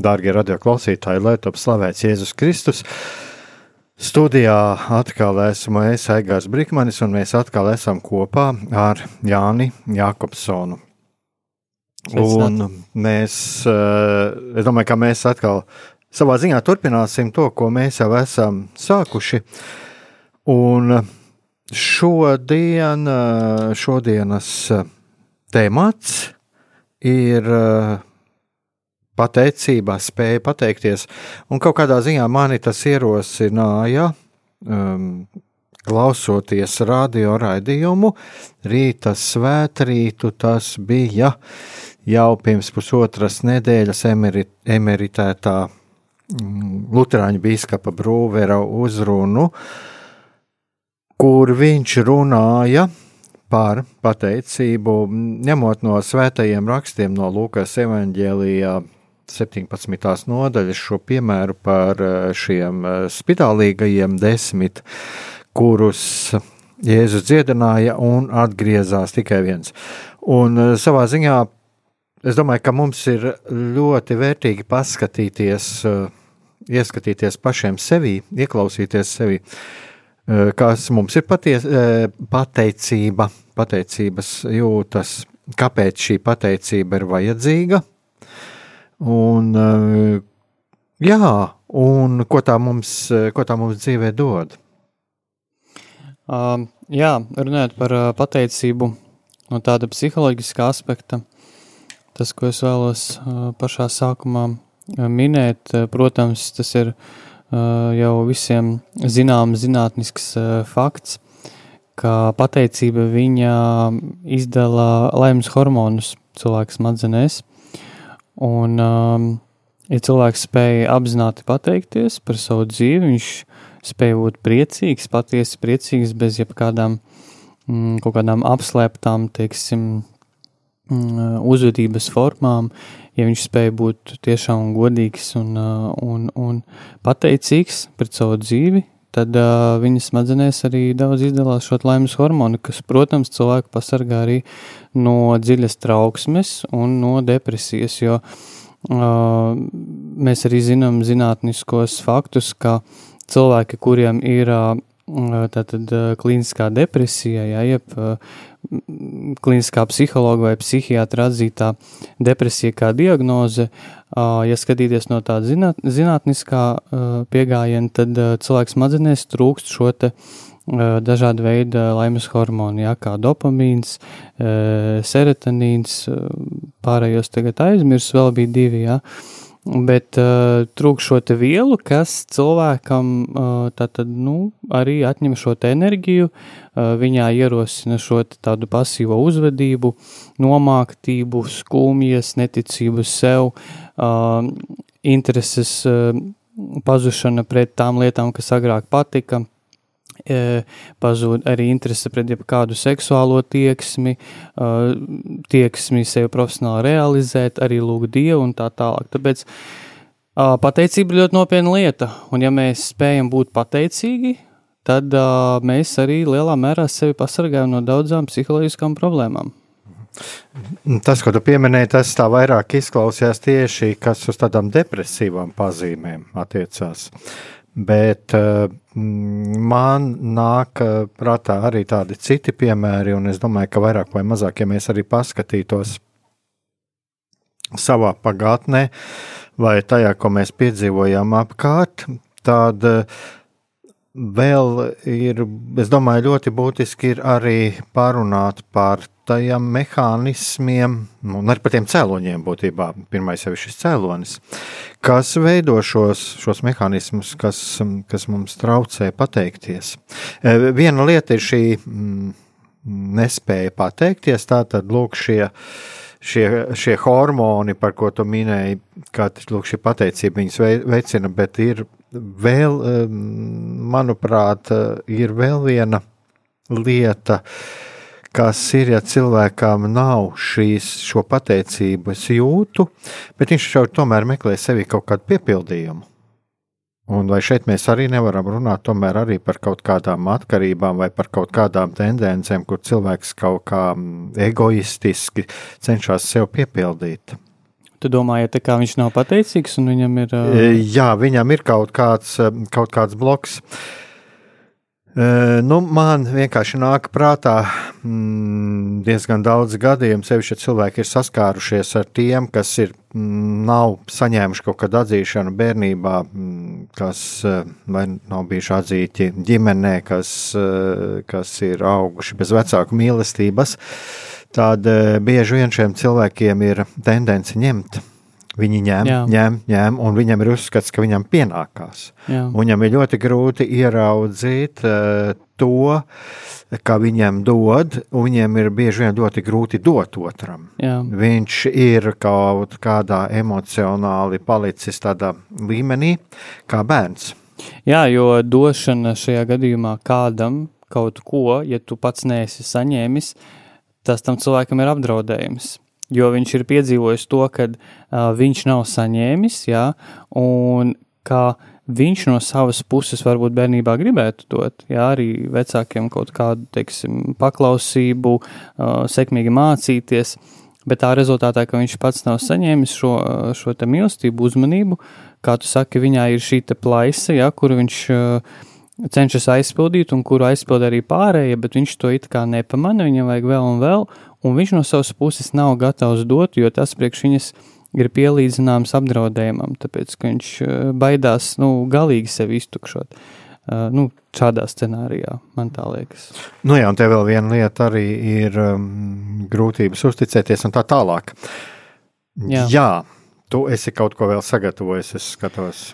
darbie radioklausītāji, lai top slavēts Jēzus Kristus. Studijā atkal esmu es, Aigars Brīsmanis, un mēs atkal esam kopā ar Jāni Jākopsonu. Un mēs, eh, es domāju, ka mēs atkal savā ziņā turpināsim to, ko mēs jau esam sākuši. Un šodien, eh, šodienas temats ir pateicība, spēja pateikties. Un kaut kādā ziņā mani tas ierosināja, um, klausoties radio raidījumu, rīta svētrītu tas bija jau pirms pusotras nedēļas emerit, emeritētā mm, Lutāņu biskupa Brūvera uzrunu, kur viņš runāja par pateicību, ņemot no svētajiem rakstiem no Lūkas evanģēlijā 17. nodaļas šo piemēru par eh, šiem eh, spitālīgajiem desmit, kurus Jēzus dziedināja un atgriezās tikai viens. Un eh, savā ziņā es domāju, ka mums ir ļoti vērtīgi paskatīties, ieskatīties pašiem sevi, ieklausīties sevi, kas mums ir paties, pateicība, pateicības jūtas, kāpēc šī pateicība ir vajadzīga Un, eh, jā, un ko tā mums, ko tā mums dzīvē dod? Uh, jā, runājot par uh, pateicību no tāda psiholoģiska aspekta, tas, ko es vēlos uh, pašā sākumā minēt, protams, tas ir jau visiem zināms zinātnisks fakts, ka pateicība viņa izdala laimes hormonus cilvēka smadzenēs, Un, um, ja cilvēks spēja apzināti pateikties par savu dzīvi, viņš spēja būt priecīgs, patiesi priecīgs, bez jebkādām mm, kaut kādām apslēptām, teiksim, mm, uzvedības formām, ja viņš spēja būt tiešām godīgs un, uh, un, un pateicīgs pret savu dzīvi, tad uh, viņa smadzenēs arī daudz izdalās šo laimes hormonu, kas, protams, cilvēku pasargā arī no dziļas trauksmes un no depresijas, jo uh, mēs arī zinām zinātniskos faktus, ka cilvēki, kuriem ir uh, tātad klīniskā depresija, ja, jeb klīniskā psihologa vai psihiatra atzītā depresija kā diagnoze, ja skatīties no tāda zināt, zinātniskā pieejama, tad cilvēks smadzenēs trūkst šo te dažādu veidu laimes hormonu, jā, kā dopamīns, serotonīns, pārējos tagad aizmirsu, vēl bija divi, jā. Bet uh, trūkst šo vielu, kas cilvēkam uh, tātad, nu, arī atņem šo enerģiju, uh, viņā ierosina šo tādu pasīvo uzvedību, nomāktību, skumjas, neticību sev, uh, intereses uh, pazušana pret tām lietām, kas agrāk patika, pazūd arī interese pret jebkādu seksuālo tieksmi, tieksmi sevi profesionāli realizēt, arī lūgt Dievu un tā tālāk. Tāpēc pateicība ir ļoti nopietna lieta, un ja mēs spējam būt pateicīgi, tad mēs arī lielā mērā sevi pasargājam no daudzām psiholoģiskām problēmām. Tas, ko tu pieminēji, tas tā vairāk izklausījās tieši, kas uz tādām depresīvām pazīmēm attiecās. Bet uh, man nāk uh, prātā arī tādi citi piemēri, un es domāju, ka vairāk vai mazāk, ja mēs arī paskatītos savā pagātnē, vai tajā, ko mēs piedzīvojām apkārt, tad vēl ir, es domāju, ļoti būtiski ir arī parunāt par tajiem mehānismiem, un arī par tiem cēloņiem būtībā. Pirmais jau ir šis cēlonis, kas veido šos, šos mehānismus, kas, kas mums traucē pateikties. Viena lieta ir šī mm, nespēja pateikties, tātad lūk šie šie, šie hormoni, par ko tu minēji, kā lūk, šī pateicība viņus veicina, bet ir vēl, manuprāt, ir vēl viena lieta, kas ir, ja cilvēkam nav šīs, šo pateicību, es jūtu, bet viņš jau tomēr meklē sevi kaut kādu piepildījumu. Un vai šeit mēs arī nevaram runāt arī par kaut kādām atkarībām vai par kaut kādām tendencēm, kur cilvēks kaut kā mm, egoistiski cenšas sev piepildīt? Tu domā, ja tā kā viņš nav pateicīgs un viņam ir. Uh... Jā, viņam ir kaut kāds, kaut kāds bloks. Uh, Nu, man vienkārši nāk prātā mm, diezgan daudz gadījumu, sevišķi cilvēki ir saskārušies ar tiem, kas ir, mm, nav saņēmuši kaut kādu atzīšanu bērnībā, mm, kas vai nav bijuši atzīti ģimenē, kas, kas ir auguši bez vecāku mīlestības. Tad bieži vien šiem cilvēkiem ir tendence ņemt Viņi ņem, Jā. ņem, ņem, un viņam ir uzskats, ka viņam pienākās. Jā. Viņam ir ļoti grūti ieraudzīt uh, to, ka viņam dod, un viņiem ir bieži vien ļoti grūti dot otram. Jā. Viņš ir kaut kādā emocionāli palicis tādā līmenī, kā bērns. Jā, jo došana šajā gadījumā kādam kaut ko, ja tu pats neesi saņēmis, tas tam cilvēkam ir apdraudējums jo viņš ir piedzīvojis to, ka uh, viņš nav saņēmis, jā, un kā viņš no savas puses varbūt bērnībā gribētu dot, jā, arī vecākiem kaut kādu, teiksim, paklausību, uh, sekmīgi mācīties, bet tā rezultātā, ka viņš pats nav saņēmis šo, šo te mīlestību, uzmanību, kā tu saki, viņā ir šī te plaisa, jā, kur viņš uh, cenšas aizpildīt un kuru aizpild arī pārējie, bet viņš to it kā nepamana, viņam vajag vēl un vēl, un viņš no savas puses nav gatavs dot, jo tas priekš viņas ir pielīdzināms apdraudējumam, tāpēc, ka viņš eh, baidās, nu, galīgi sevi iztukšot. Uh, nu, šādā scenārijā, man tā liekas. Nu jā, un te vēl viena lieta arī ir um, grūtības uzticēties un tā tālāk. Jā. jā, tu esi kaut ko vēl sagatavojis, es skatos.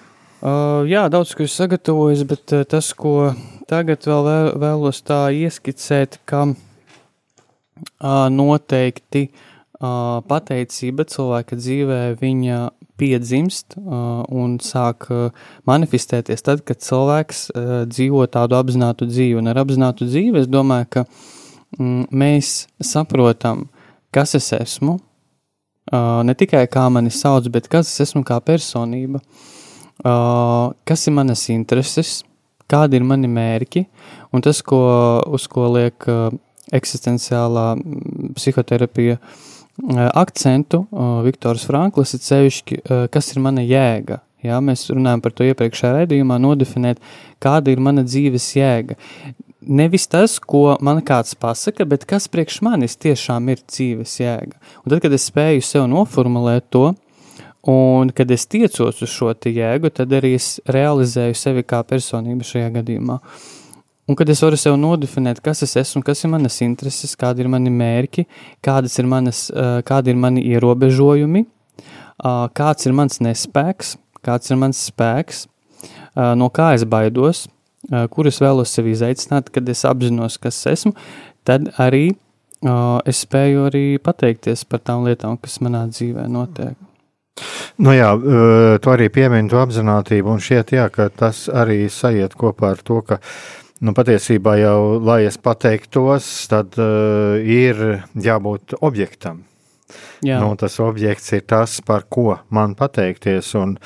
Uh, jā, daudz ko esmu sagatavojis, bet uh, tas, ko tagad vēl, vēl vēlos tā ieskicēt, ka uh, noteikti pateicība cilvēka dzīvē viņa piedzimst un sāk manifestēties tad, kad cilvēks dzīvo tādu apzinātu dzīvi. Un ar apzinātu dzīvi es domāju, ka mm, mēs saprotam, kas es esmu, ne tikai kā mani sauc, bet kas es esmu kā personība, kas ir manas intereses, kādi ir mani mērķi, un tas, ko, uz ko liek eksistenciālā psihoterapija eh, akcentu, Viktors Franklis ir sevišķi, eh, kas ir mana jēga. Jā, mēs runājam par to iepriekšējā raidījumā, nodefinēt, kāda ir mana dzīves jēga. Nevis tas, ko man kāds pasaka, bet kas priekš manis tiešām ir dzīves jēga. Un tad, kad es spēju sev noformulēt to, un kad es tiecos uz šo jēgu, tad arī es realizēju sevi kā personību šajā gadījumā. Uh, Un kad es varu sev nodefinēt, kas es esmu, kas ir manas intereses, kādi ir mani mērķi, kādas ir manas, kādi ir mani ierobežojumi, kāds ir mans nespēks, kāds ir mans spēks, no kā es baidos, kur es vēlos sevi izaicināt, kad es apzinos, kas esmu, tad arī es spēju arī pateikties par tām lietām, kas manā dzīvē notiek. Nu jā, tu arī piemini to apziņotību, un šķiet, jā, ka tas arī sajiet kopā ar to, ka uh, Nu, patiesībā jau, lai es pateiktos, tad uh, ir jābūt objektam. Jā. Nu, tas objekts ir tas, par ko man pateikties. Un,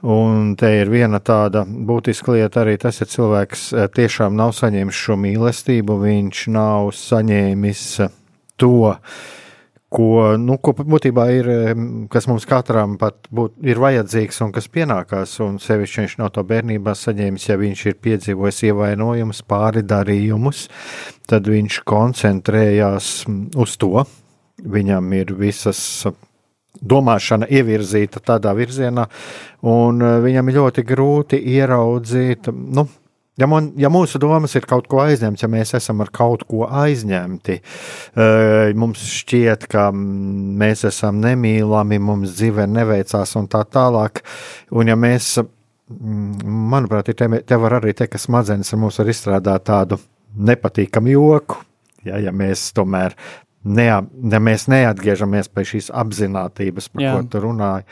un te ir viena tāda būtiska lieta, arī tas, ja cilvēks eh, tiešām nav saņēmis šo mīlestību, viņš nav saņēmis to, ko, nu, ko būtībā ir, kas mums katram būt, ir vajadzīgs un kas pienākās. Un sevišķi viņš no to bērnībā saņēmis, ja viņš ir piedzīvojis ievainojumus, pāri darījumus, tad viņš koncentrējās uz to. Viņam ir visas domāšana ievirzīta tādā virzienā, un viņam ir ļoti grūti ieraudzīt. Nu, Ja, man, ja mūsu domas ir kaut ko aizņemts, ja mēs esam ar kaut ko aizņemti, mums šķiet, ka mēs esam nemīlami, mums dzīve neveicās un tā tālāk. Un ja mēs, manuprāt, te, te var arī teikt, ka smadzenes mums var izstrādāt tādu nepatīkamu joku. Ja, ja mēs tomēr nea, ja mēs neatgriežamies pie šīs apziņotības, par Jā. ko tu runāji.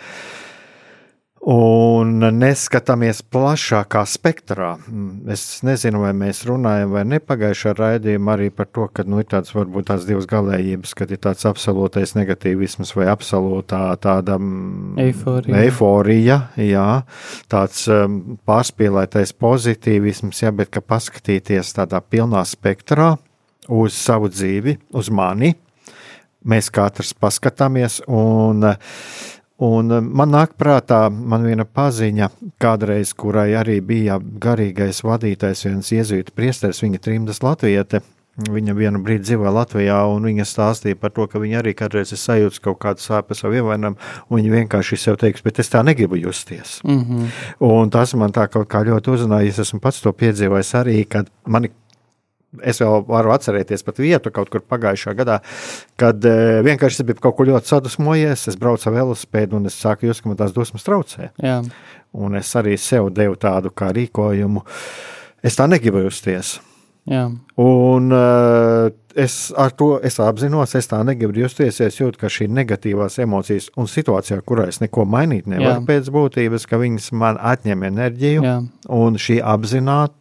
Un neskatāmies plašākā spektrā. Es nezinu, vai mēs runājam vai nepagājušā raidījumā arī par to, ka nu, ir tāds varbūt tās divas galējības, kad ir tāds absolūtais negatīvisms vai absolūtā tāda eiforija. eiforija jā, tāds um, pārspīlētais pozitīvisms, jā, bet ka paskatīties tādā pilnā spektrā, uz savu dzīvi, uz mani. Mēs katrs paskatāmies, un, un man nāk prātā man viena paziņa, kādreiz, kurai arī bija garīgais vadītājs, viens iezīta priesteris, viņa trimdas latviete. Viņa vienu brīdi dzīvoja Latvijā, un viņa stāstīja par to, ka viņa arī kādreiz ir sajūta kaut kādu sāpes savu ievainojumu, un viņa vienkārši sev teiks, bet es tā negribu justies. Mm -hmm. Un tas man tā kaut kā ļoti uzrunāja, es esmu pats to piedzīvojis arī, kad mani Es vēl varu atcerēties pat vietu kaut kur pagājušā gadā, kad uh, vienkārši es biju kaut ko ļoti sadusmojies. Es braucu ar velosipēdu un es sāku just, ka man tās dusmas traucē. Jā. Un es arī sev devu tādu kā rīkojumu. Es tā negribu justies. Jā. Un uh, es ar to es apzinos, es tā negribu justies. Es jūtu, ka šī negatīvās emocijas un situācijā, kurā es neko mainīt nevaru Jā. pēc būtības, ka viņas man atņem enerģiju. Jā. Un šī apzināta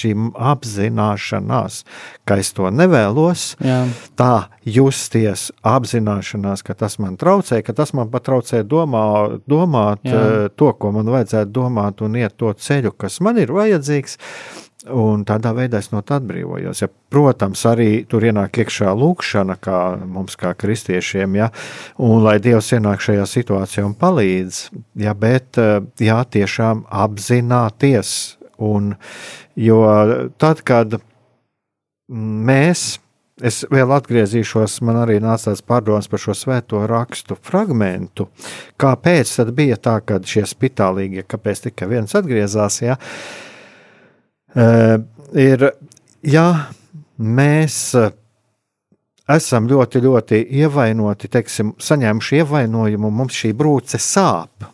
šī apzināšanās, ka es to nevēlos, Jā. tā justies apzināšanās, ka tas man traucē, ka tas man pat traucē domā, domāt Jā. Eh, to, ko man vajadzētu domāt, un iet to ceļu, kas man ir vajadzīgs. Un tādā veidā es no tā atbrīvojos. Ja, protams, arī tur ienāk iekšā lūkšana, kā mums, kā kristiešiem, ja, un lai Dievs ienāk šajā situācijā un palīdz. Ja, bet eh, jā, tiešām apzināties un Jo tad, kad mēs, es vēl atgriezīšos, man arī nāca tāds pārdoms par šo svēto rakstu fragmentu, kāpēc tad bija tā, ka šie spitālīgie, kāpēc tikai viens atgriezās, ja, ir, ja mēs esam ļoti, ļoti ievainoti, teiksim, saņēmuši ievainojumu, mums šī brūce sāp.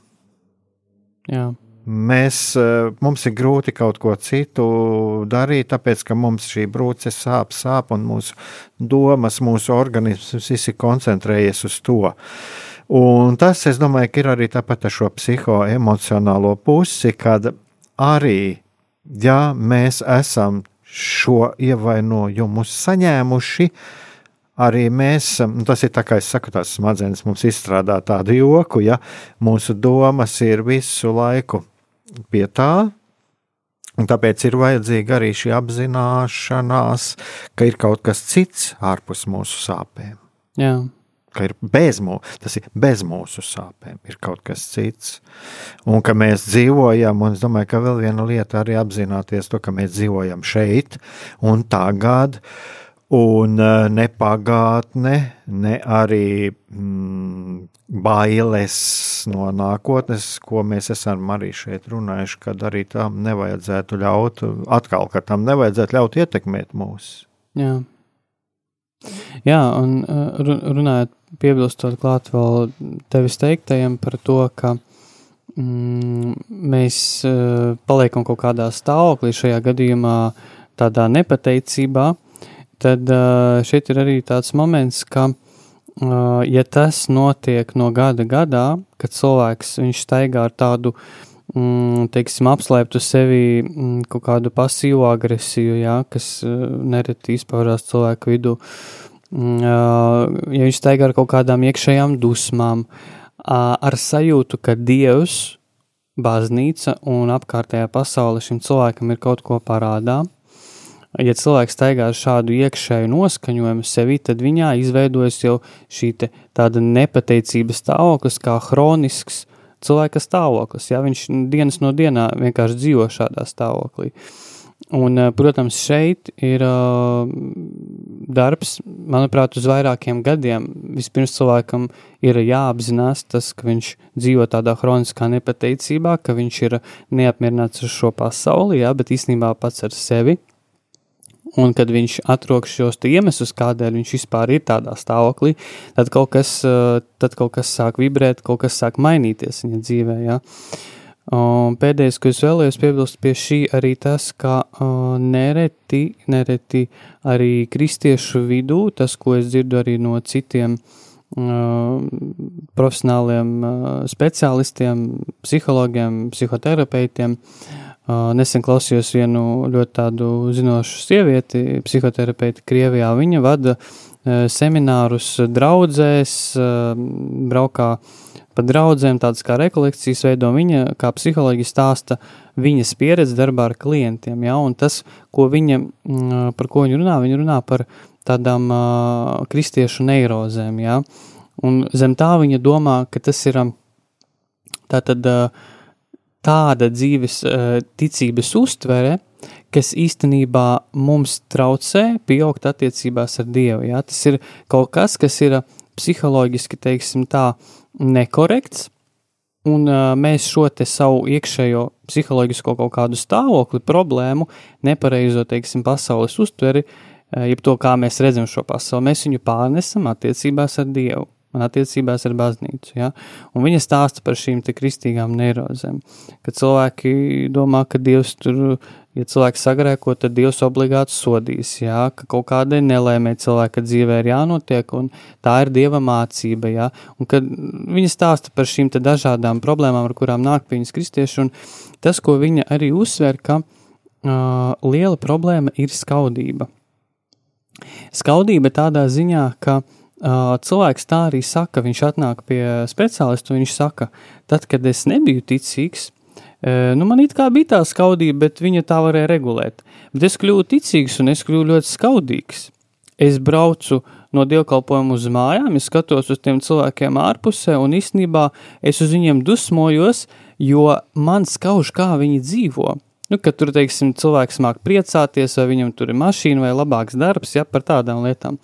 Jā mēs, eh, mums ir grūti kaut ko citu darīt, tāpēc ka mums šī brūce sāp, sāp, un mūsu domas, mūsu organisms viss ir koncentrējies uz to. Un tas, es domāju, ir arī tāpat ar šo psihoemocionālo pusi, kad arī, ja mēs esam šo ievainojumu saņēmuši, arī mēs, tas ir tā kā es saku, tās smadzenes mums izstrādā tādu joku, ja mūsu domas ir visu laiku pie tā. Un tāpēc ir vajadzīga arī šī apzināšanās, ka ir kaut kas cits ārpus mūsu sāpēm. Jā. Ka ir bez mūsu, tas ir bez mūsu sāpēm, ir kaut kas cits. Un ka mēs dzīvojam, un es domāju, ka vēl viena lieta arī apzināties to, ka mēs dzīvojam šeit un tagad. Un eh, ne pagātne, ne arī mm, bailes no nākotnes, ko mēs esam arī šeit runājuši, kad arī tam nevajadzētu ļaut, atkal, ka tam nevajadzētu ļaut ietekmēt mūs. Jā. Jā, un uh, runājot, piebilstot klāt vēl tevis teiktajam par to, ka mm, mēs uh, paliekam kaut kādā stāvoklī, šajā gadījumā tādā nepateicībā, tad šeit ir arī tāds moments, ka ja tas notiek no gada gadā, kad cilvēks staigā ar tādu, mm, teiksim, apslēptu sevi mm, kaut kādu pasīvu agresiju, jā, kas nereti izpaužās cilvēku vidū, mm, ja viņš staigā ar kaut kādām iekšējām dusmām, ar sajūtu, ka Dievs, baznīca un apkārtējā pasaule šim cilvēkam ir kaut ko parādā, ja cilvēks staigā ar šādu iekšēju noskaņojumu sevi, tad viņā izveidojas jau šī tāda nepateicības stāvoklis, kā hronisks cilvēka stāvoklis. Ja? Viņš dienas no dienā vienkārši dzīvo šādā stāvoklī. Un, protams, šeit ir uh, darbs, manuprāt, uz vairākiem gadiem. Vispirms cilvēkam ir jāapzinās tas, ka viņš dzīvo tādā hroniskā nepateicībā, ka viņš ir neapmierināts ar šo pasauli, jā, bet īstenībā pats ar sevi. Un kad viņš atrok šos iemeslus, kādēļ viņš vispār ir tādā stāvoklī, tad kaut kas, tad kaut kas sāk vibrēt, kaut kas sāk mainīties viņa dzīvē. Ja? Un pēdējais, ko es vēlējos piebilst pie šī, arī tas, ka uh, nereti, nereti arī kristiešu vidū, tas, ko es dzirdu arī no citiem uh, profesionāliem uh, speciālistiem, psihologiem, psihoterapeitiem, uh, nesen klausījos vienu ļoti tādu zinošu sievieti, psihoterapeiti Krievijā. Viņa vada seminārus draudzēs, braukā pa draudzēm, tādas kā rekolekcijas veido viņa, kā psiholoģija stāsta viņas pieredzi darbā ar klientiem, ja, un tas, ko viņa, par ko viņa runā, viņa runā par tādām kristiešu neirozēm, ja, un zem tā viņa domā, ka tas ir tātad uh, tāda dzīves uh, ticības uztvere, kas īstenībā mums traucē pieaugt attiecībās ar Dievu, ja, tas ir kaut kas, kas ir psiholoģiski, teiksim tā, nekorekts, un uh, mēs šo te savu iekšējo psiholoģisko kaut kādu stāvokli, problēmu, nepareizo, teiksim, pasaules uztveri, jeb to, kā mēs redzam šo pasauli, mēs viņu pārnesam attiecībās ar Dievu un attiecībās ar baznīcu. Ja? Un viņa stāsta par šīm kristīgām neirozēm, ka cilvēki domā, ka Dievs tur ja cilvēks sagrēko, tad Dievs obligāti sodīs, jā, ka kaut kādai nelēmē cilvēka dzīvē ir jānotiek, un tā ir Dieva mācība, jā, un kad viņa stāsta par šīm dažādām problēmām, ar kurām nāk viņas kristieši, un tas, ko viņa arī uzsver, ka uh, liela problēma ir skaudība. Skaudība tādā ziņā, ka uh, cilvēks tā arī saka, viņš atnāk pie speciālista, un viņš saka, tad, kad es nebiju ticīgs, Nu, man it kā bija tā skaudība, bet viņa tā varēja regulēt. Bet es kļuvu ticīgs un es kļuvu ļoti skaudīgs. Es braucu no dievkalpojuma uz mājām, es skatos uz tiem cilvēkiem ārpusē, un īstenībā es uz viņiem dusmojos, jo man skauž, kā viņi dzīvo. Nu, kad tur, teiksim, cilvēks māk priecāties, vai viņam tur ir mašīna vai labāks darbs, ja par tādām lietām.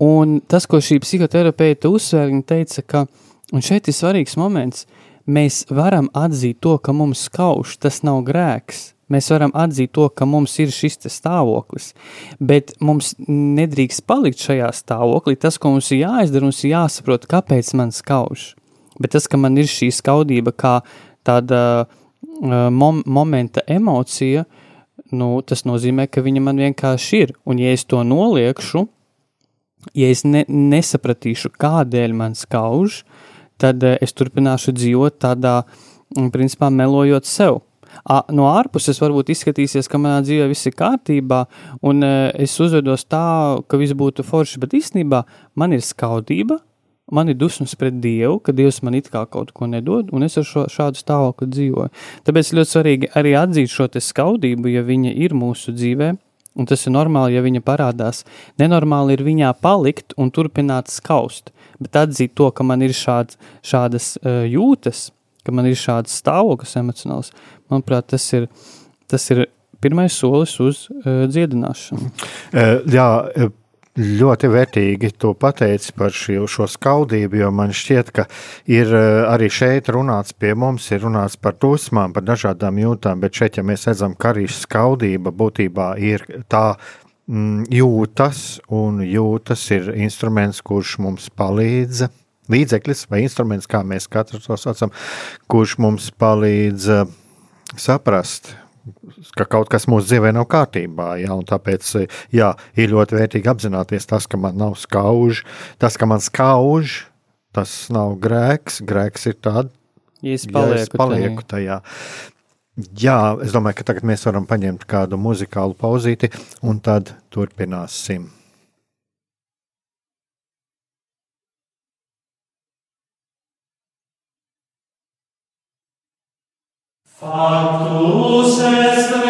Un tas, ko šī psihoterapeita uzsvēra, viņa teica, ka, un šeit ir svarīgs moments, mēs varam atzīt to, ka mums skauž, tas nav grēks. Mēs varam atzīt to, ka mums ir šis stāvoklis, bet mums nedrīkst palikt šajā stāvoklī. Tas, ko mums ir jāizdara, mums ir jāsaprot, kāpēc man skauž. Bet tas, ka man ir šī skaudība, kā tāda uh, mom momenta emocija, nu, tas nozīmē, ka viņa man vienkārši ir. Un, ja es to noliekšu, ja es ne, nesapratīšu, kādēļ man skauž, tad eh, es turpināšu dzīvot tādā, mm, principā, melojot sev. No ārpuses varbūt izskatīsies, ka manā dzīvē viss ir kārtībā, un eh, es uzvedos tā, ka viss būtu forši, bet īstenībā man ir skaudība, man ir dusmas pret Dievu, ka Dievs man it kā kaut ko nedod, un es ar šo, šādu stāvokli dzīvoju. Tāpēc ļoti svarīgi arī atzīt šo skaudību, ja viņa ir mūsu dzīvē, un tas ir normāli, ja viņa parādās. Nenormāli ir viņā palikt un turpināt skaust bet atzīt to, ka man ir šād, šādas uh, jūtas, ka man ir šāds stāvoklis emocionāls, manuprāt, tas ir, tas ir pirmais solis uz uh, dziedināšanu. Uh, jā, ļoti vērtīgi to pateici par šo, šo skaudību, jo man šķiet, ka ir arī šeit runāts pie mums, ir runāts par dusmām, par dažādām jūtām, bet šeit, ja mēs redzam, ka arī skaudība būtībā ir tā Mm, jūtas, un jūtas ir instruments, kurš mums palīdz. Līdzeklis vai instruments, kā mēs katrs to saucam, kurš mums palīdz uh, saprast, ka kaut kas mūsu dzīvē nav kārtībā. Ja, tāpēc jā, ir ļoti vērtīgi apzināties tas, ka man nav skauž, tas, ka man skauž, tas nav grēks. Grēks ir tāds, ja es palieku, ja es palieku tajā. tajā. Jā, es domāju, ka tagad mēs varam paņemt kādu muzikālu pauzīti, un tad turpināsim. Factus est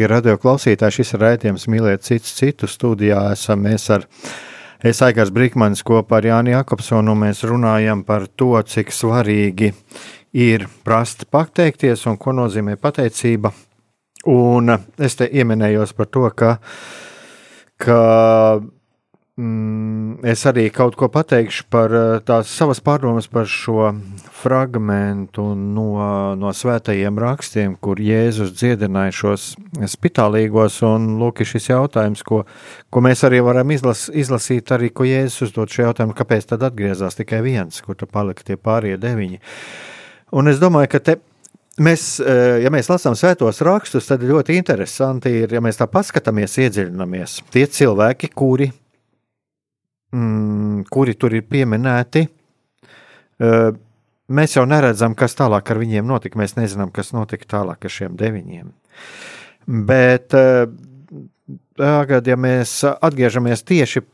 Darbie radio klausītāji, šis ir raidījums Mīlēt citus citu. Studijā esam mēs ar Es Aigars Brīkmanis kopā ar Jāni Jakobsonu. Mēs runājam par to, cik svarīgi ir prast pateikties un ko nozīmē pateicība. Un es te ieminējos par to, ka, ka mm, es arī kaut ko pateikšu par tās savas pārdomas par šo fragmentu no, no svētajiem rakstiem, kur Jēzus dziedināja šos spitālīgos. Un lūk, šis jautājums, ko, ko mēs arī varam izlas, izlasīt, arī ko Jēzus uzdod šo jautājumu, kāpēc tad atgriezās tikai viens, kur tur palika tie pārējie deviņi. Un es domāju, ka te mēs, eh, ja mēs lasām svētos rakstus, tad ļoti interesanti ir, ja mēs tā paskatāmies, iedziļināmies. Tie cilvēki, kuri, mm, kuri tur ir pieminēti, eh, mēs jau neredzam, kas tālāk ar viņiem notika. Mēs nezinām, kas notika tālāk ar šiem deviņiem. Bet eh, tagad, ja mēs atgriežamies tieši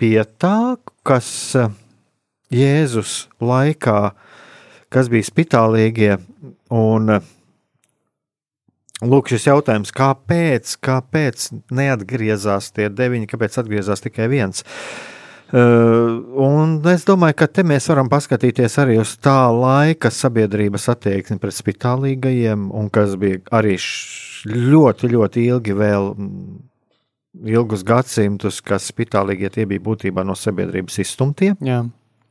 pie tā, kas eh, Jēzus laikā, kas bija spitālīgie, un eh, lūk, šis jautājums, kāpēc, kāpēc neatgriezās tie deviņi, kāpēc atgriezās tikai viens? Uh, un es domāju, ka te mēs varam paskatīties arī uz tā laika sabiedrības attieksmi pret spitālīgajiem, un kas bija arī ļoti, ļoti ilgi vēl ilgus gadsimtus, kas spitālīgie tie bija būtībā no sabiedrības izstumtie. Jā,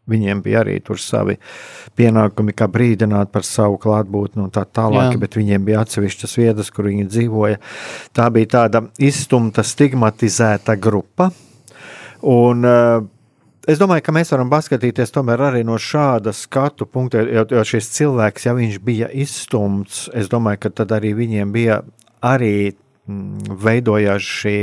Viņiem bija arī tur savi pienākumi, kā brīdināt par savu klātbūtni un tā tālāk, Jā. bet viņiem bija atsevišķas vietas, kur viņi dzīvoja. Tā bija tāda izstumta, stigmatizēta grupa. Un, uh, Es domāju, ka mēs varam paskatīties arī no šāda skatu punkta, jo, jo šis cilvēks, ja viņš bija izstumts, es domāju, ka tad arī viņiem bija arī mm, veidojās šī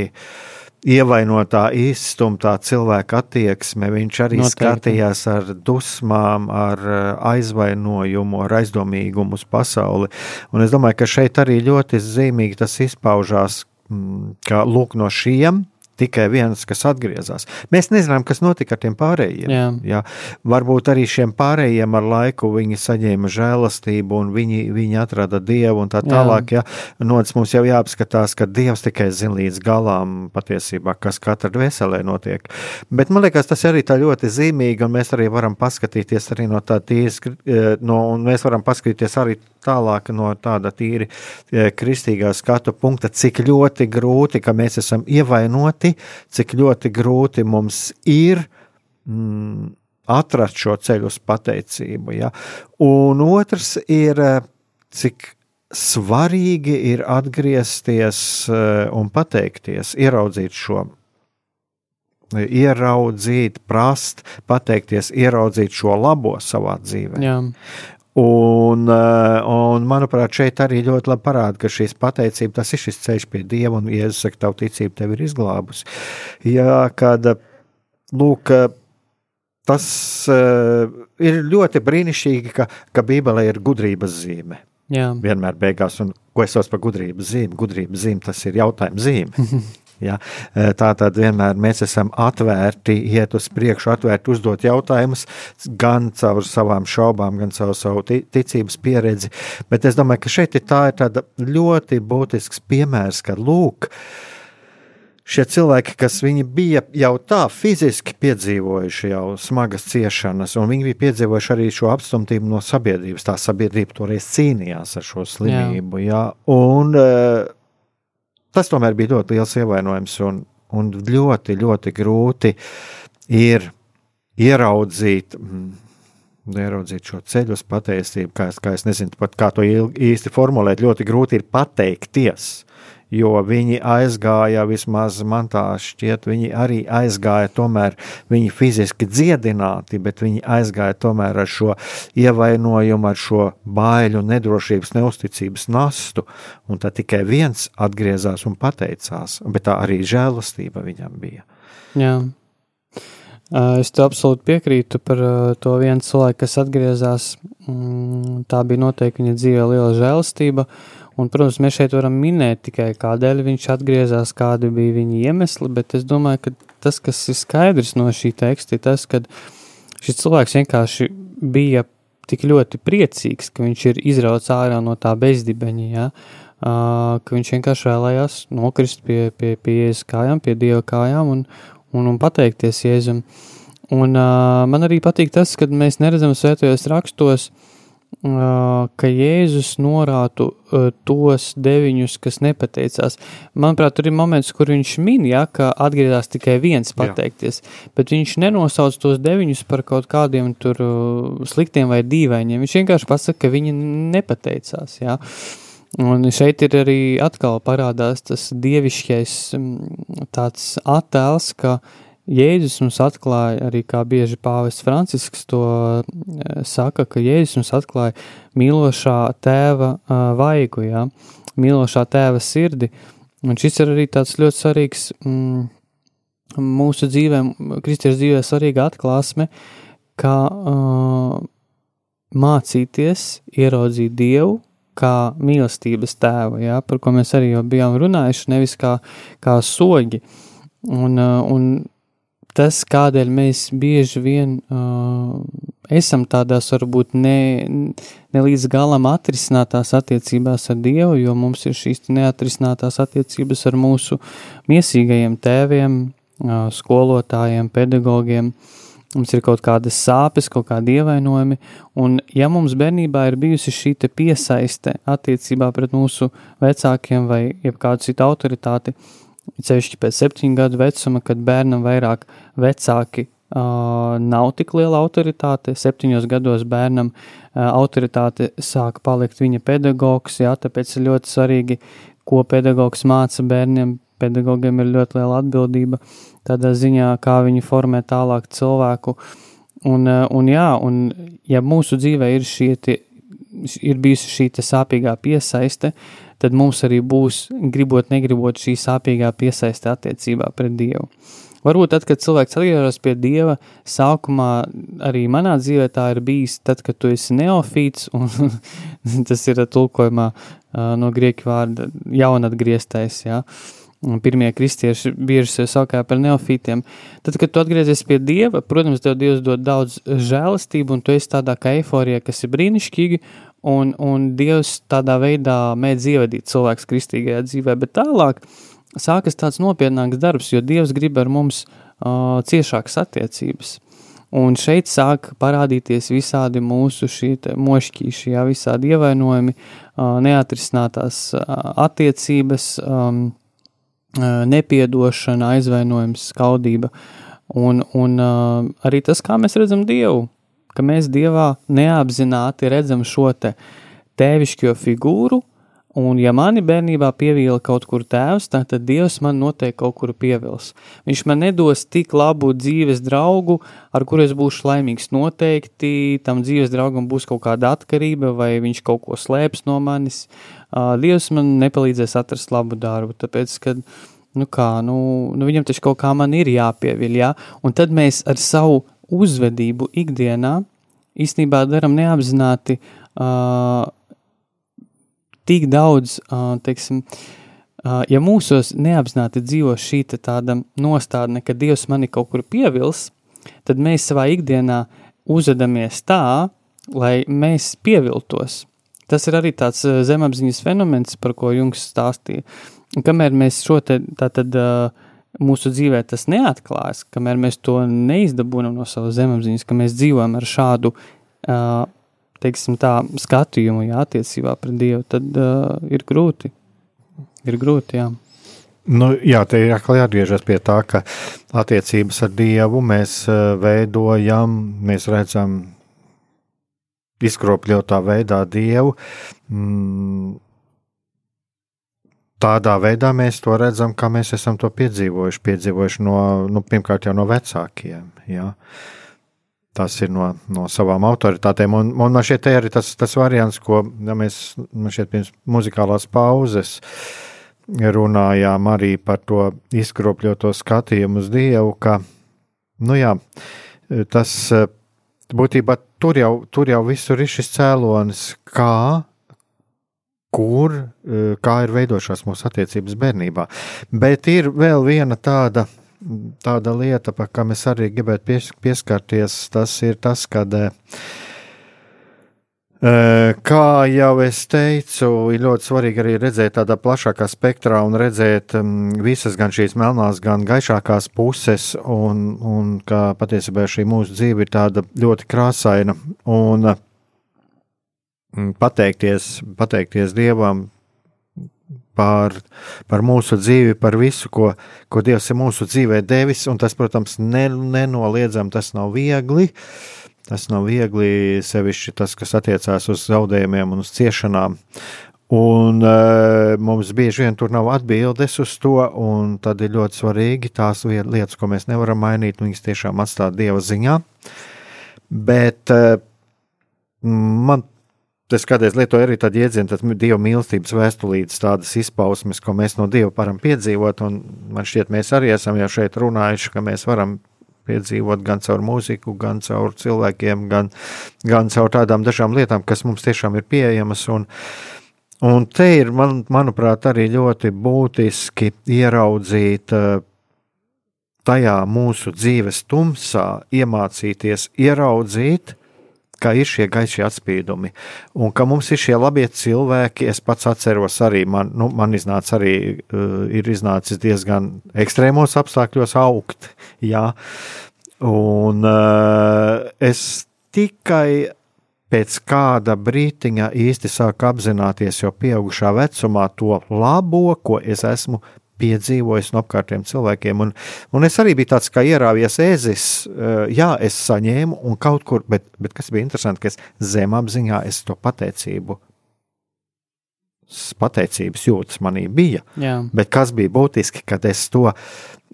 ievainotā, izstumtā cilvēka attieksme. Viņš arī Noteikti. Noteikti. skatījās ar dusmām, ar eh, aizvainojumu, ar aizdomīgumu uz pasauli. Un es domāju, ka šeit arī ļoti zīmīgi tas izpaužās, mm, ka lūk no šiem. Tikai viens, kas atgriezās. Mēs nezinām, kas notika ar tiem pārējiem. Jā. Jā. Varbūt arī šiem pārējiem ar laiku viņi saņēma žēlastību, un viņi, viņi atrada dievu, un tā Jā. tālāk. Jā. Nots mums jau jāapskatās, ka dievs tikai zina līdz galām patiesībā, kas katra dvēselē notiek. Bet man liekas, tas arī tā ļoti zīmīgi, un mēs arī varam paskatīties arī no tā tīras, eh, no, un mēs varam paskatīties arī tālāk no tāda tīri eh, kristīgā skatu punkta, cik ļoti grūti, ka mēs esam ievainoti, cik ļoti grūti mums ir mm, atrast šo ceļu uz pateicību. Ja? Un otrs ir, eh, cik svarīgi ir atgriezties eh, un pateikties, ieraudzīt šo. Ieraudzīt, prast, pateikties, ieraudzīt šo labo savā dzīvē. jā, Un, eh, un, manuprāt, šeit arī ļoti labi parāda, ka šīs pateicība, tas ir šis ceļš pie Dieva, un Jēzus saka, tavu ticību tev ir izglābusi. Jā, kad, lūk, tas uh, ir ļoti brīnišķīgi, ka, ka Bībelē ir gudrības zīme. Jā, vienmēr beigās, un ko es saucu par gudrības zīmi. Gudrības zīme tas ir jautājums zīme. Ja? E, Tā tad vienmēr mēs esam atvērti, iet uz priekšu, atvērti uzdot jautājumus, gan caur savām šaubām, gan caur savu ti- ticības pieredzi. Bet es domāju, ka šeit ir tā ir ļoti būtisks piemērs, ka lūk, šie cilvēki, kas bija jau tā fiziski piedzīvojuši jau smagas ciešanas, un viņi bija piedzīvojuši arī šo apstumtību no sabiedrības. Tā sabiedrība toreiz cīnījās ar šo slimību. Jā. Jā. Un, eh, tas tomēr bija ļoti liels ievainojums un, un ļoti, ļoti grūti ir ieraudzīt. mm, Ieraudzīt šo ceļu uz patiesību, kā es, kā es nezinu, pat kā to īsti formulēt. Ļoti grūti ir pateikties, jo viņi aizgāja, vismaz man tā šķiet, viņi arī aizgāja, tomēr viņi fiziski dziedināti, bet viņi aizgāja tomēr ar šo ievainojumu, ar šo baiļu, nedrošības, neusticības nastu. Un tad tikai viens atgriezās un pateicās, bet tā arī žēlastība viņam bija. jā. Es te absolūti piekrītu par to vienu cilvēku, kas atgriezās. Mm, Tā bija noteikti viņa dzīvē liela žēlastība. Un, protams, mēs šeit varam minēt tikai kādēļ viņš atgriezās, kādi bija viņa iemesli, bet es domāju, ka tas, kas ir skaidrs no šī teksta, ir tas, ka šis cilvēks vienkārši bija tik ļoti priecīgs, ka viņš ir izrauts ārā no tā bezdibeņa, ja? uh, ka viņš vienkārši vēlējās nokrist pie, pie, pie Jēzus kājām, pie Dieva kājām un, un, un pateikties Jēzum. Un uh, man arī patīk tas, ka mēs neredzam svētajos rakstos, uh, ka Jēzus norātu uh, tos deviņus, kas nepateicās. Manuprāt, tur ir moments, kur viņš min, ja, ka atgriezās tikai viens pateikties, Jā. bet viņš nenosauc tos deviņus par kaut kādiem tur uh, sliktiem vai dīvainiem. Viņš vienkārši pasaka, ka viņi nepateicās. Ja. Un šeit ir arī atkal parādās tas dievišķais tāds attēls, ka Jēzus mums atklāja, arī kā bieži pāvests Francisks to eh, saka, ka Jēzus mums atklāja mīlošā tēva uh, vaigu, jā, mīlošā tēva sirdi. Un šis ir arī tāds ļoti svarīgs mm, mūsu dzīvē, kristiešu dzīvē svarīga atklāsme, kā uh, mācīties ieraudzīt Dievu kā mīlestības tēvu, ja, par ko mēs arī jau bijām runājuši, nevis kā, kā soļi. Un, un tas, kādēļ mēs bieži vien uh, esam tādās varbūt ne, ne līdz galam atrisinātās attiecībās ar Dievu, jo mums ir šīs neatrisinātās attiecības ar mūsu miesīgajiem tēviem, uh, skolotājiem, pedagogiem. Mums ir kaut kādas sāpes, kaut kādi ievainojumi, un ja mums bērnībā ir bijusi šī piesaiste attiecībā pret mūsu vecākiem vai kādu citu autoritāti, ceļšķi pēc septiņu gadu vecuma, kad bērnam vairāk vecāki uh, nav tik liela autoritāte, septiņos gados bērnam uh, autoritāte sāk palikt viņa pedagogs, jā, tāpēc ir ļoti svarīgi, ko pedagogs māca bērniem, pedagogiem ir ļoti liela atbildība tādā ziņā, kā viņi formē tālāk cilvēku. Un, un jā, un ja mūsu dzīvē ir, šie, tie, ir bijusi šī sāpīgā piesaiste, tad mums arī būs, gribot, negribot, šī sāpīgā piesaiste attiecībā pret Dievu. Varbūt tad, kad cilvēks atgriežas pie Dieva, sākumā arī manā dzīvē tā ir bijis, tad, kad tu esi neofīts, un tas ir tulkojumā no grieķu vārda jaunatgrieztais, jā. Ja? pirmie kristieši bieži sevi saukāja par neofītiem. Tad, kad tu atgriezies pie Dieva, protams, tev Dievs dod daudz žēlastību, un tu esi tādā kā eiforijā, kas ir brīnišķīgi, un, un Dievs tādā veidā mēdz ievadīt cilvēks kristīgajā dzīvē, bet tālāk sākas tāds nopietnāks darbs, jo Dievs grib ar mums uh, ciešākas attiecības. Un šeit sāk parādīties visādi mūsu mošķīši, jā, visādi ievainojumi, uh, neatrisinātās uh, attiecības, um, nepiedošana, aizvainojums, skaudība. Un, un uh, arī tas, kā mēs redzam Dievu, ka mēs Dievā neapzināti redzam šo te tēvišķo figūru, un ja mani bērnībā pievīla kaut kur tēvs, tad Dievs man noteikti kaut kur pievils. Viņš man nedos tik labu dzīves draugu, ar kuru es būšu laimīgs noteikti, tam dzīves draugam būs kaut kāda atkarība, vai viņš kaut ko slēps no manis, Dievs man nepalīdzēs atrast labu darbu, tāpēc, kad, nu kā, nu, nu viņam taču kaut kā man ir jāpieviļ, jā, un tad mēs ar savu uzvedību ikdienā īstenībā daram neapzināti uh, tik daudz, uh, teiksim, uh, ja mūsos neapzināti dzīvo šī tāda nostādne, ka Dievs mani kaut kur pievils, tad mēs savā ikdienā uzvedamies tā, lai mēs pieviltos. Tas ir arī tāds zemapziņas fenomens, par ko Jungs stāstīja. Kamēr mēs šo te tātad uh, mūsu dzīvē tas neatklājas, kamēr mēs to neizdabūnam no savas zemapziņas, ka mēs dzīvojam ar šādu, teiksim tā, skatījumu, jā, attiecībā pret Dievu, tad uh, ir grūti. Ir grūti, jā. Nu, jā, te ir atkal jāatgriežas pie tā, ka attiecības ar Dievu mēs veidojam, mēs redzam izkropļotā veidā Dievu. Mm, tādā veidā mēs to redzam, kā mēs esam to piedzīvojuši. Piedzīvojuši no, nu, pirmkārt jau no vecākiem. Jā. Tas ir no, no savām autoritātēm. Un, un man šķiet, arī tas, tas variants, ko ja mēs šeit pirms muzikālās pauzes runājām arī par to izkropļoto skatījumu uz Dievu, ka, nu jā, tas būtībā tur jau, tur jau visur ir šis cēlonis, kā kur, e, kā ir veidojušās mūsu attiecības bērnībā. Bet ir vēl viena tāda, tāda lieta, par kā mēs arī gribētu pies, pieskarties, tas ir tas, kad, e, e, kā jau es teicu, ir ļoti svarīgi arī redzēt tādā plašākā spektrā un redzēt visas gan šīs melnās, gan gaišākās puses, un, un kā patiesībā šī mūsu dzīve ir tāda ļoti krāsaina. Un, Mm, pateikties, pateikties Dievam par, par mūsu dzīvi, par visu, ko, ko Dievs ir mūsu dzīvē devis. Tas, protams, ne, nenoliedzam, tas nav viegli. Tas nav viegli, sevišķi tas, kas attiecās uz zaudējumiem un uz ciešanām. Un uh, mums bieži vien tur nav atbildes uz to, un tad ir ļoti svarīgi tās lietas, ko mēs nevaram mainīt, viņas tiešām atstāt Dieva ziņā. Bet uh, man Es kādreiz lietoju arī tādu jēdzienu, tad dieva mīlestības vēstulītes, tādas izpausmes, ko mēs no dieva varam piedzīvot. Man šķiet, mēs arī esam jau šeit runājuši, ka mēs varam piedzīvot gan caur mūziku, gan caur cilvēkiem, gan, gan caur tādām dažām lietām, kas mums tiešām ir pieejamas. Un, un te ir, man, manuprāt, arī ļoti būtiski ieraudzīt eh, tajā mūsu dzīves tumsā, iemācīties ieraudzīt ka ir šie gaišie atspīdumi, un ka mums ir šie labie cilvēki. Es pats atceros, arī man, nu, man iznāca arī, uh, ir iznācis diezgan ekstrēmos apstākļos augt. Jā. Un uh, es tikai pēc kāda brīdiņa īsti sāku apzināties jau pieaugušā vecumā to labo, ko es esmu piedzīvojis no apkārtējiem cilvēkiem. Un, un es arī biju tāds kā ierāvies ēzis, jā, es saņēmu un kaut kur, bet, bet kas bija interesanti, ka es zemapziņā es to pateicību pateicības jūtas manī bija. Jā. Bet kas bija būtiski, kad es to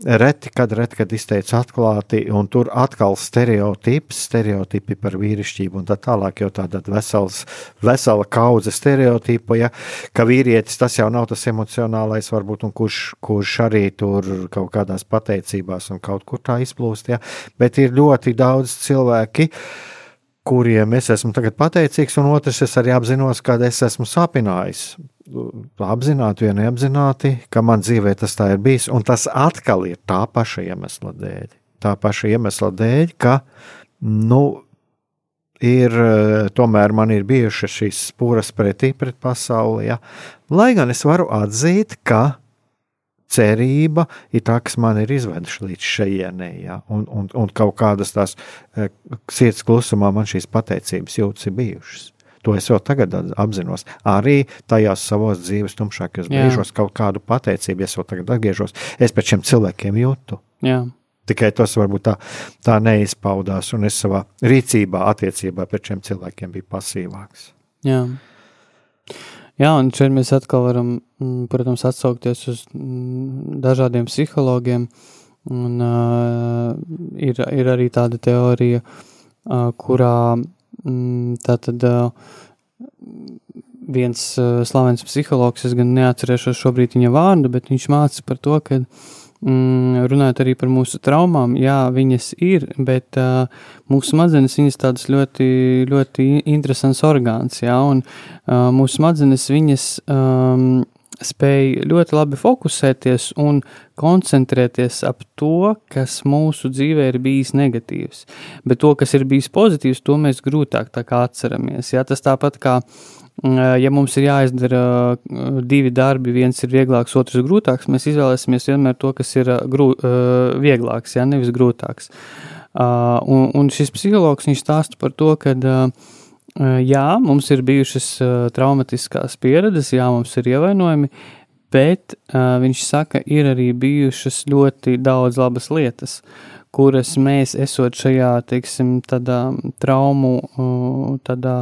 reti, kad, reti, kad izteicu atklāti, un tur atkal stereotips, stereotipi par vīrišķību, un tā tālāk jau tāda vesels, vesela kaudze stereotipu, ja, ka vīrietis tas jau nav tas emocionālais, varbūt, un kurš, kurš arī tur kaut kādās pateicībās un kaut kur tā izplūst, ja, bet ir ļoti daudz cilvēki, kuriem es esmu pateicīgs, un otrs es arī apzinos, ka es esmu sapinājis apzināti vai neapzināti, ka man dzīvē tas tā ir bijis, un tas atkal ir tā paša iemesla dēļ. Tā paša iemesla dēļ, ka, nu, ir tomēr man ir bijušas šīs spūras pretī pret pasauli, ja? lai gan es varu atzīt, ka cerība ir tā, kas man ir izveduši līdz šejienei, ja? un, un, un kaut kādas tās sirds klusumā man šīs pateicības jūtas bijušas. To es jau tagad apzinos. Arī tajās savos dzīves tumšākajos brīžos kaut kādu pateicību, es jau tagad atgriežos, es pēc šiem cilvēkiem jūtu. Jā. Tikai tas varbūt tā, tā neizpaudās, un es savā rīcībā, attiecībā pret šiem cilvēkiem biju pasīvāks. Jā. Jā, un šeit mēs atkal varam, mm, protams, atsaukties uz mm, dažādiem psihologiem. Un, uh, ir, ir arī tāda teorija, uh, kurā Mm, tātad viens slavens psihologs, es gan neatcerēšos šobrīd viņa vārdu, bet viņš māca par to, ka mm, runājot arī par mūsu traumām, jā, viņas ir, bet uh, mūsu smadzenes viņas tādas ļoti, ļoti interesants orgāns, jā, un uh, mūsu smadzenes viņas um, spēj ļoti labi fokusēties un koncentrēties ap to, kas mūsu dzīvē ir bijis negatīvs. Bet to, kas ir bijis pozitīvs, to mēs grūtāk atceramies. Jā, tas tāpat kā, mm, ja mums ir jāizdara uh, divi darbi, viens ir vieglāks, otrs grūtāks, mēs izvēlēsimies vienmēr to, kas ir uh, grū, uh, vieglāks, jā, nevis grūtāks. Un, un šis psihologs stāsta par to, ka Jā, mums ir bijušas traumatiskās pieredzes, jā, mums ir ievainojumi, bet viņš saka, ir arī bijušas ļoti daudz labas lietas, kuras mēs, esot šajā, teiksim, tādā traumu, tādā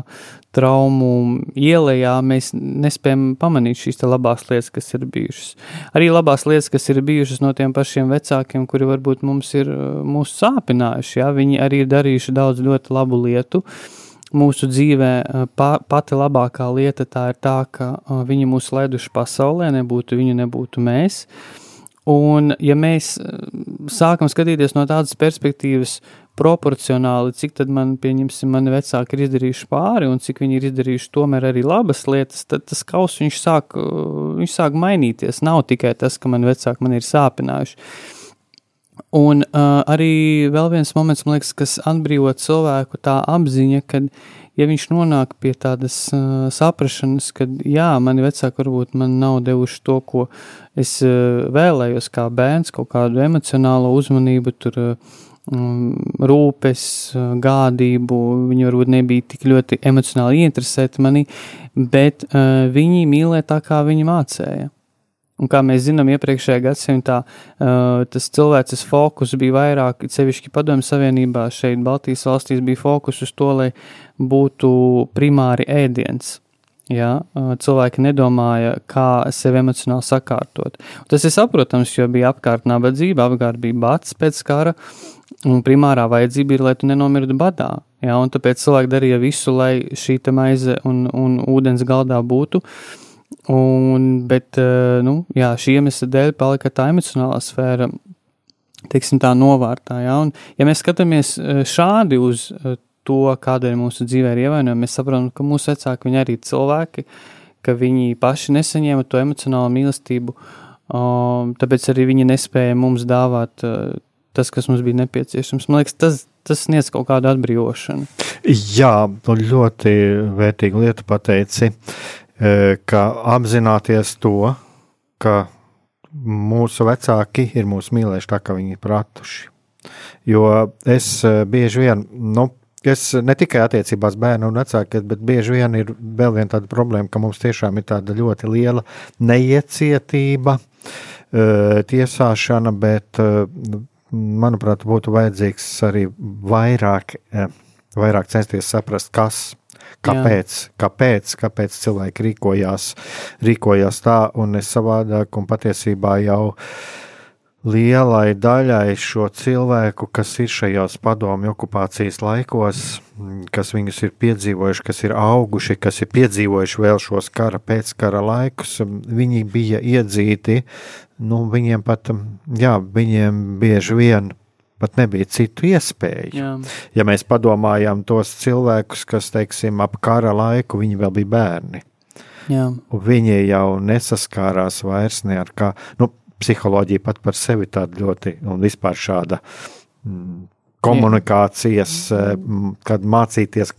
traumu ielējā, mēs nespējam pamanīt šīs labās lietas, kas ir bijušas. Arī labās lietas, kas ir bijušas no tiem pašiem vecākiem, kuri varbūt mums ir mūs sāpinājuši, jā, viņi arī ir darījuši daudz ļoti labu lietu, uh, mūsu dzīvē pa, pati labākā lieta tā ir tā, ka viņi mūs leduši pasaulē, nebūtu viņi, nebūtu mēs. Un, ja mēs sākam skatīties no tādas perspektīvas, proporcionāli, cik tad man, pieņemsim, mani vecāki ir izdarījuši pāri un cik viņi ir izdarījuši tomēr arī labas lietas, tad tas kaus viņš sāk, viņš sāk mainīties. Nav tikai tas, ka mani vecāki man ir sāpinājuši. Un uh, arī vēl viens moments, man liekas, kas atbrīvo cilvēku, tā apziņa, ka, ja viņš nonāk pie tādas uh, saprašanas, ka, jā, mani vecāki varbūt man nav devuši to, ko es uh, vēlējos kā bērns, kaut kādu emocionālo uzmanību, tur uh, rūpes, gādību, viņi varbūt nebija tik ļoti emocionāli ieinteresēti manī, bet uh, viņi mīlēja tā, kā viņi mācēja. Un kā mēs zinām, iepriekšējā gadsimtā uh, tas cilvēces fokus bija vairāk, sevišķi Padomju Savienībā, šeit Baltijas valstīs bija fokus uz to, lai būtu primāri ēdiens. Ja, cilvēki nedomāja, kā sevi emocionāli sakārtot. Tas ir saprotams, jo bija apkārt nabadzība, apkārt bija bats pēc kara, un primārā vajadzība ir, lai tu nenomirtu badā. Ja, tāpēc cilvēki darīja visu, lai šī maize un, un ūdens galdā būtu. Uh, Un, bet eh, nu, jā, šī iemesla dēļ palika tā emocionālā sfēra, teiksim, tā novārtā. Ja? Un, ja mēs skatāmies eh, šādi uz eh, to, kādēļ mūsu dzīvē ir ievainojumi, mēs saprotam, ka mūsu vecāki arī ir cilvēki, ka viņi paši nesaņēma to emocionālo mīlestību, tāpēc arī viņi nespēja mums dāvāt tas, kas mums bija nepieciešams. Man liekas, tas, tas sniedz kaut kādu atbrīvošanu. Jā, nu ļoti vērtīgu lietu pateici. E, ka apzināties to, ka mūsu vecāki ir mūsu mīlējuši tā, kā viņi ir pratuši. Jo es bieži vien, nu, es ne tikai attiecībās bērnu un vecāki, bet bieži vien ir vēl viena tāda problēma, ka mums tiešām ir tāda ļoti liela neiecietība, tiesāšana, bet, manuprāt, būtu vajadzīgs arī vairāk, vairāk censties saprast, kas Kāpēc, kāpēc, kāpēc cilvēki rīkojās, rīkojās tā un ne savādāk, un patiesībā jau lielai daļai šo cilvēku, kas ir šajos padomju okupācijas laikos, kas viņus ir piedzīvojuši, kas ir auguši, kas ir piedzīvojuši vēl šos kara pēckara laikus, viņi bija iedzīti, nu, viņiem pat, jā, viņiem bieži vien pat nebija citu iespēju. Jā. Ja mēs padomājam tos cilvēkus, kas, teiksim, ap kara laiku, viņi vēl bija bērni. Jā. Viņi jau nesaskārās vairs ne ar kā, nu, psiholoģija pat par sevi tāda ļoti, un vispār šāda mm, komunikācijas, Jā. Mm, kad mācīties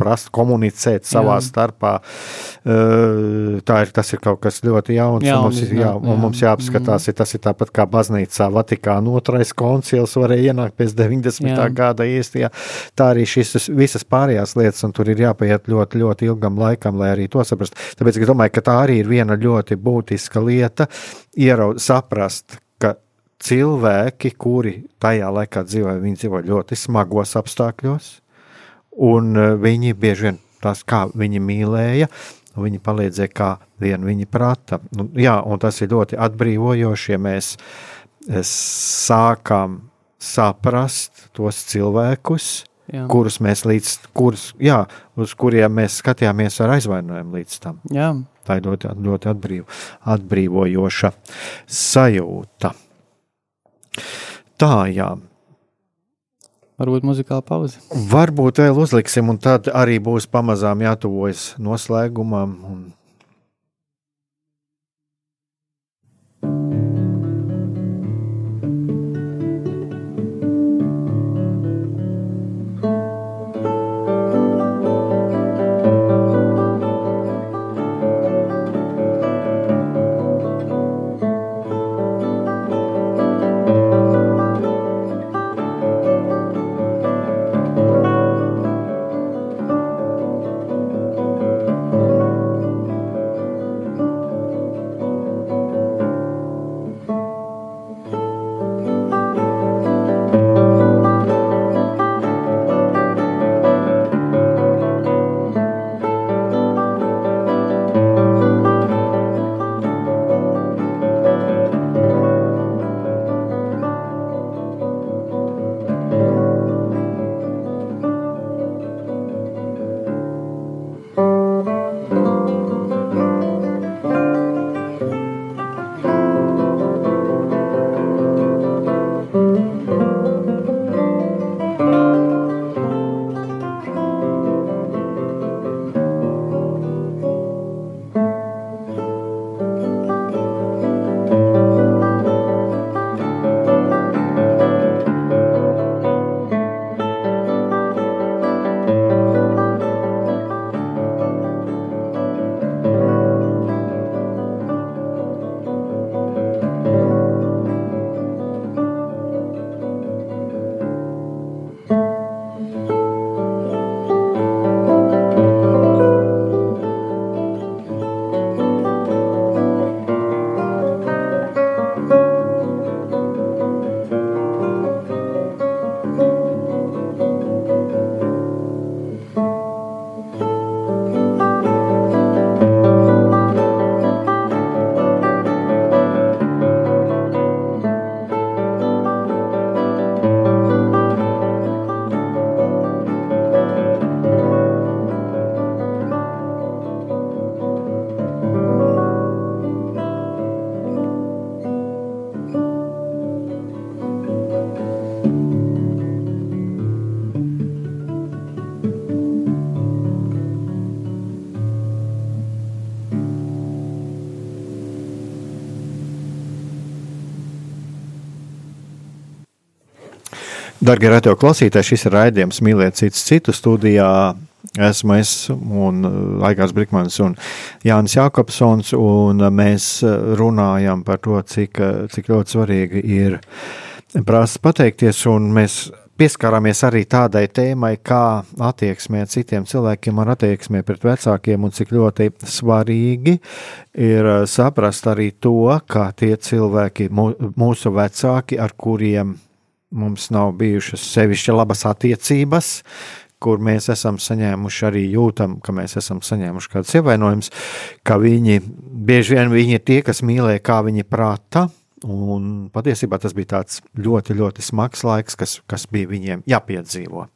prast komunicēt savā jā. starpā. Tā ir, tas ir kaut kas ļoti jauns. Jā, un mums, jā, jā, un mums jāapskatās, mm. tas ir tāpat kā baznīcā Vatikāna otrais koncils varēja ienākt pēc 90. Jā. gada īstajā. Tā arī šis visas pārējās lietas, un tur ir jāpaiet ļoti, ļoti ilgam laikam, lai arī to saprast. Tāpēc es domāju, ka tā arī ir viena ļoti būtiska lieta, ieraud, saprast, ka cilvēki, kuri tajā laikā dzīvoja, viņi dzīvoja ļoti smagos apstākļos, Un eh, viņi bieži vien tas, kā viņi mīlēja, viņi palīdzēja, kā vien viņi prata. Nu, jā, un tas ir ļoti atbrīvojoši, ja mēs eh, sākam saprast tos cilvēkus, jā. kurus mēs līdz, kurus, jā, uz kuriem mēs skatījāmies ar aizvainojumu līdz tam. Jā. Tā ir ļoti, ļoti atbrīvo, atbrīvojoša sajūta. Tā, jā. Varbūt muzikāla pauze. Varbūt vēl uzliksim, un tad arī būs pamazām jātuvojas noslēgumam. Un Darbie radio klausītāji, šis ir raidījums Mīlēt citu citu studijā. Esmu es un Aigars Brikmans un Jānis Jākopsons, un mēs runājam par to, cik, cik ļoti svarīgi ir prasa pateikties, un mēs pieskārāmies arī tādai tēmai, kā attieksmē citiem cilvēkiem ar attieksmē pret vecākiem, un cik ļoti svarīgi ir saprast arī to, ka tie cilvēki, mūsu vecāki, ar kuriem mums nav bijušas sevišķi labas attiecības, kur mēs esam saņēmuši arī jūtam, ka mēs esam saņēmuši kādus ievainojumus, ka viņi bieži vien viņi ir tie, kas mīlē, kā viņi prāta. Un patiesībā tas bija tāds ļoti, ļoti smags laiks, kas, kas bija viņiem jāpiedzīvo.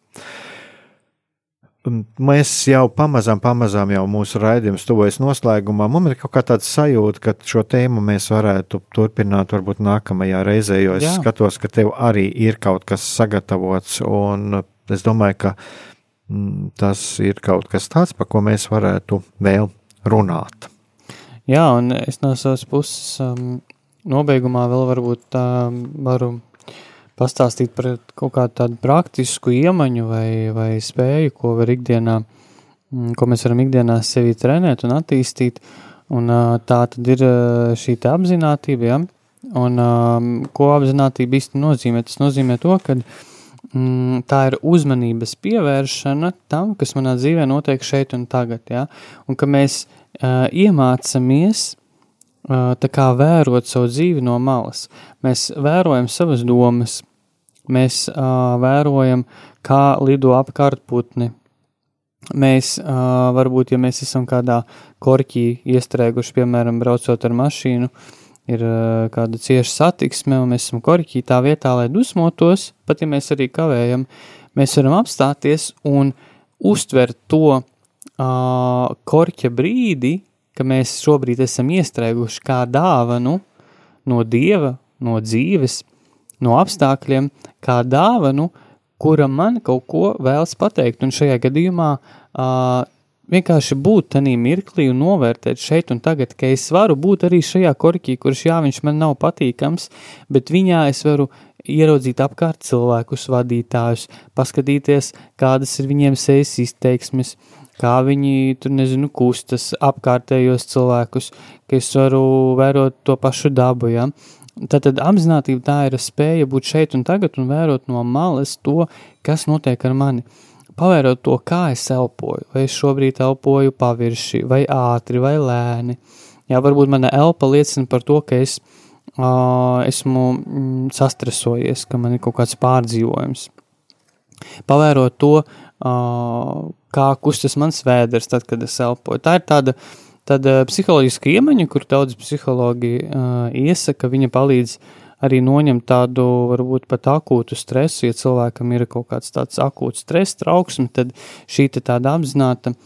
Mēs jau pamazām, pamazām jau mūsu raidījums tuvojas noslēgumā. Man ir kaut kā tāds sajūta, ka šo tēmu mēs varētu turpināt varbūt nākamajā reizē, jo es Jā. skatos, ka tev arī ir kaut kas sagatavots, un es domāju, ka mm, tas ir kaut kas tāds, par ko mēs varētu vēl runāt. Jā, un es no savas puses um, nobeigumā vēl varbūt um, varu pastāstīt par kaut kādu tādu praktisku iemaņu vai, vai spēju, ko var ikdienā, mm, ko mēs varam ikdienā sevi trenēt un attīstīt. Un tā tad ir šī apziņotība, ja? un ko apziņotība īsti nozīmē? Tas nozīmē to, ka mm, tā ir uzmanības pievēršana tam, kas manā dzīvē notiek šeit un tagad, ja? un ka mēs uh, iemācāmies uh, vērot savu dzīvi no malas. Mēs vērojam savas domas, mēs uh, vērojam, kā lido apkārt putni. Mēs uh, varbūt, ja mēs esam kādā korķī iestrēguši, piemēram, braucot ar mašīnu, ir uh, kāda cieša satiksme, un mēs esam korķī tā vietā, lai dusmotos, pat ja mēs arī kavējam, mēs varam apstāties un uztvert to uh, korķa brīdi, ka mēs šobrīd esam iestrēguši kā dāvanu no dieva, no dzīves, no apstākļiem, kā dāvanu, kura man kaut ko vēlas pateikt. Un šajā gadījumā uh, vienkārši būt tādā mirklī un novērtēt šeit un tagad, ka es varu būt arī šajā korķī, kurš jā, viņš man nav patīkams, bet viņā es varu ieraudzīt apkārt cilvēkus, vadītājus, paskatīties, kādas ir viņiem sejas izteiksmes, kā viņi tur, nezinu, kustas apkārtējos cilvēkus, ka es varu vērot to pašu dabu, ja. Tātad apzinātība tā ir spēja būt šeit un tagad un vērot no malas to, kas notiek ar mani. Pavērot to, kā es elpoju, vai es šobrīd elpoju pavirši, vai ātri, vai lēni. Jā, varbūt mana elpa liecina par to, ka es uh, esmu mm, sastresojies, ka man ir kaut kāds pārdzīvojums. Pavērot to, uh, kā kustas mans vēders, tad, kad es elpoju. Tā ir tāda, tāda psiholoģiska iemaņa, kur daudz psihologi uh, iesaka, viņa palīdz arī noņemt tādu, varbūt pat akūtu stresu, ja cilvēkam ir kaut kāds tāds akūts stress, trauksme, tad šī tāda apzināta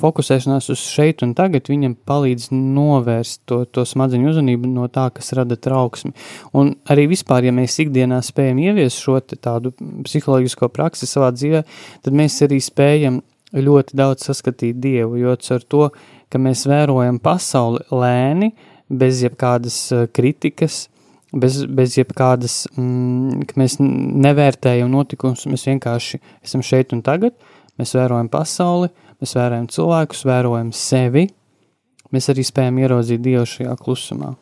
fokusēšanās uz šeit un tagad viņam palīdz novērst to, to smadzeņu uzmanību no tā, kas rada trauksmi. Un arī vispār, ja mēs ikdienā spējam ieviest šo tādu psiholoģisko praksi savā dzīvē, tad mēs arī spējam ļoti daudz saskatīt Dievu, jo ar to, ka mēs vērojam pasauli lēni, bez jebkādas eh, kritikas, bez, bez jebkādas, mm, ka mēs nevērtējam notikumus, mēs vienkārši esam šeit un tagad, mēs vērojam pasauli, mēs vērojam cilvēkus, vērojam sevi, mēs arī spējam ieraudzīt Dievu šajā klusumā.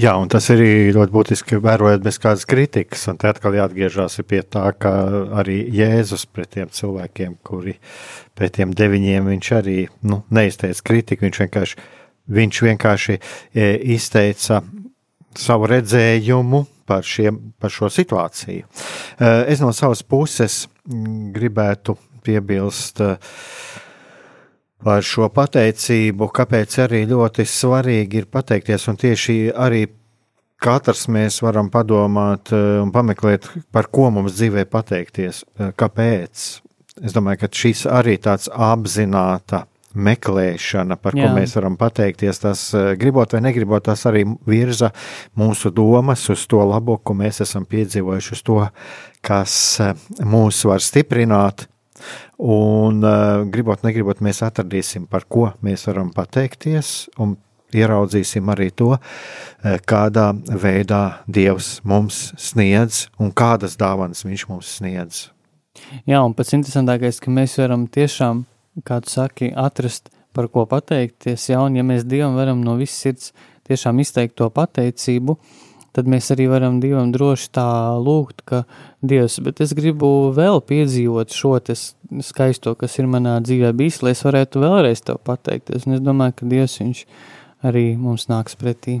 Jā, un tas ir ļoti būtiski vērojot bez kādas kritikas. Un te atkal jāatgriežas pie tā, ka arī Jēzus pret tiem cilvēkiem, kuri pret tiem deviņiem, viņš arī nu, neizteica kritiku. Viņš vienkārši, viņš vienkārši e, izteica savu redzējumu par, šiem, par šo situāciju. E, es no savas puses gribētu piebilst e, par šo pateicību, kāpēc arī ļoti svarīgi ir pateikties, un tieši arī katrs mēs varam padomāt eh, un pameklēt, par ko mums dzīvē pateikties, eh, kāpēc. Es domāju, ka šis arī tāds apzināta meklēšana, par Jā. ko mēs varam pateikties, tas eh, gribot vai negribot, tas arī virza mūsu domas uz to labo, ko mēs esam piedzīvojuši, uz to, kas mūs var stiprināt, Un, uh, gribot, negribot, mēs atradīsim, par ko mēs varam pateikties, un ieraudzīsim arī to, uh, kādā veidā Dievs mums sniedz un kādas dāvanas Viņš mums sniedz. Jā, un pats interesantākais, ka mēs varam tiešām, kā tu saki, atrast, par ko pateikties, ja, un ja mēs Dievam varam no visas sirds tiešām izteikt to pateicību, uh, tad mēs arī varam Dievam droši tā lūgt, ka Dievs, bet es gribu vēl piedzīvot šo skaisto, kas ir manā dzīvē bijis, lai es varētu vēlreiz tev pateikties. Un es domāju, ka Dievs viņš arī mums nāks pretī.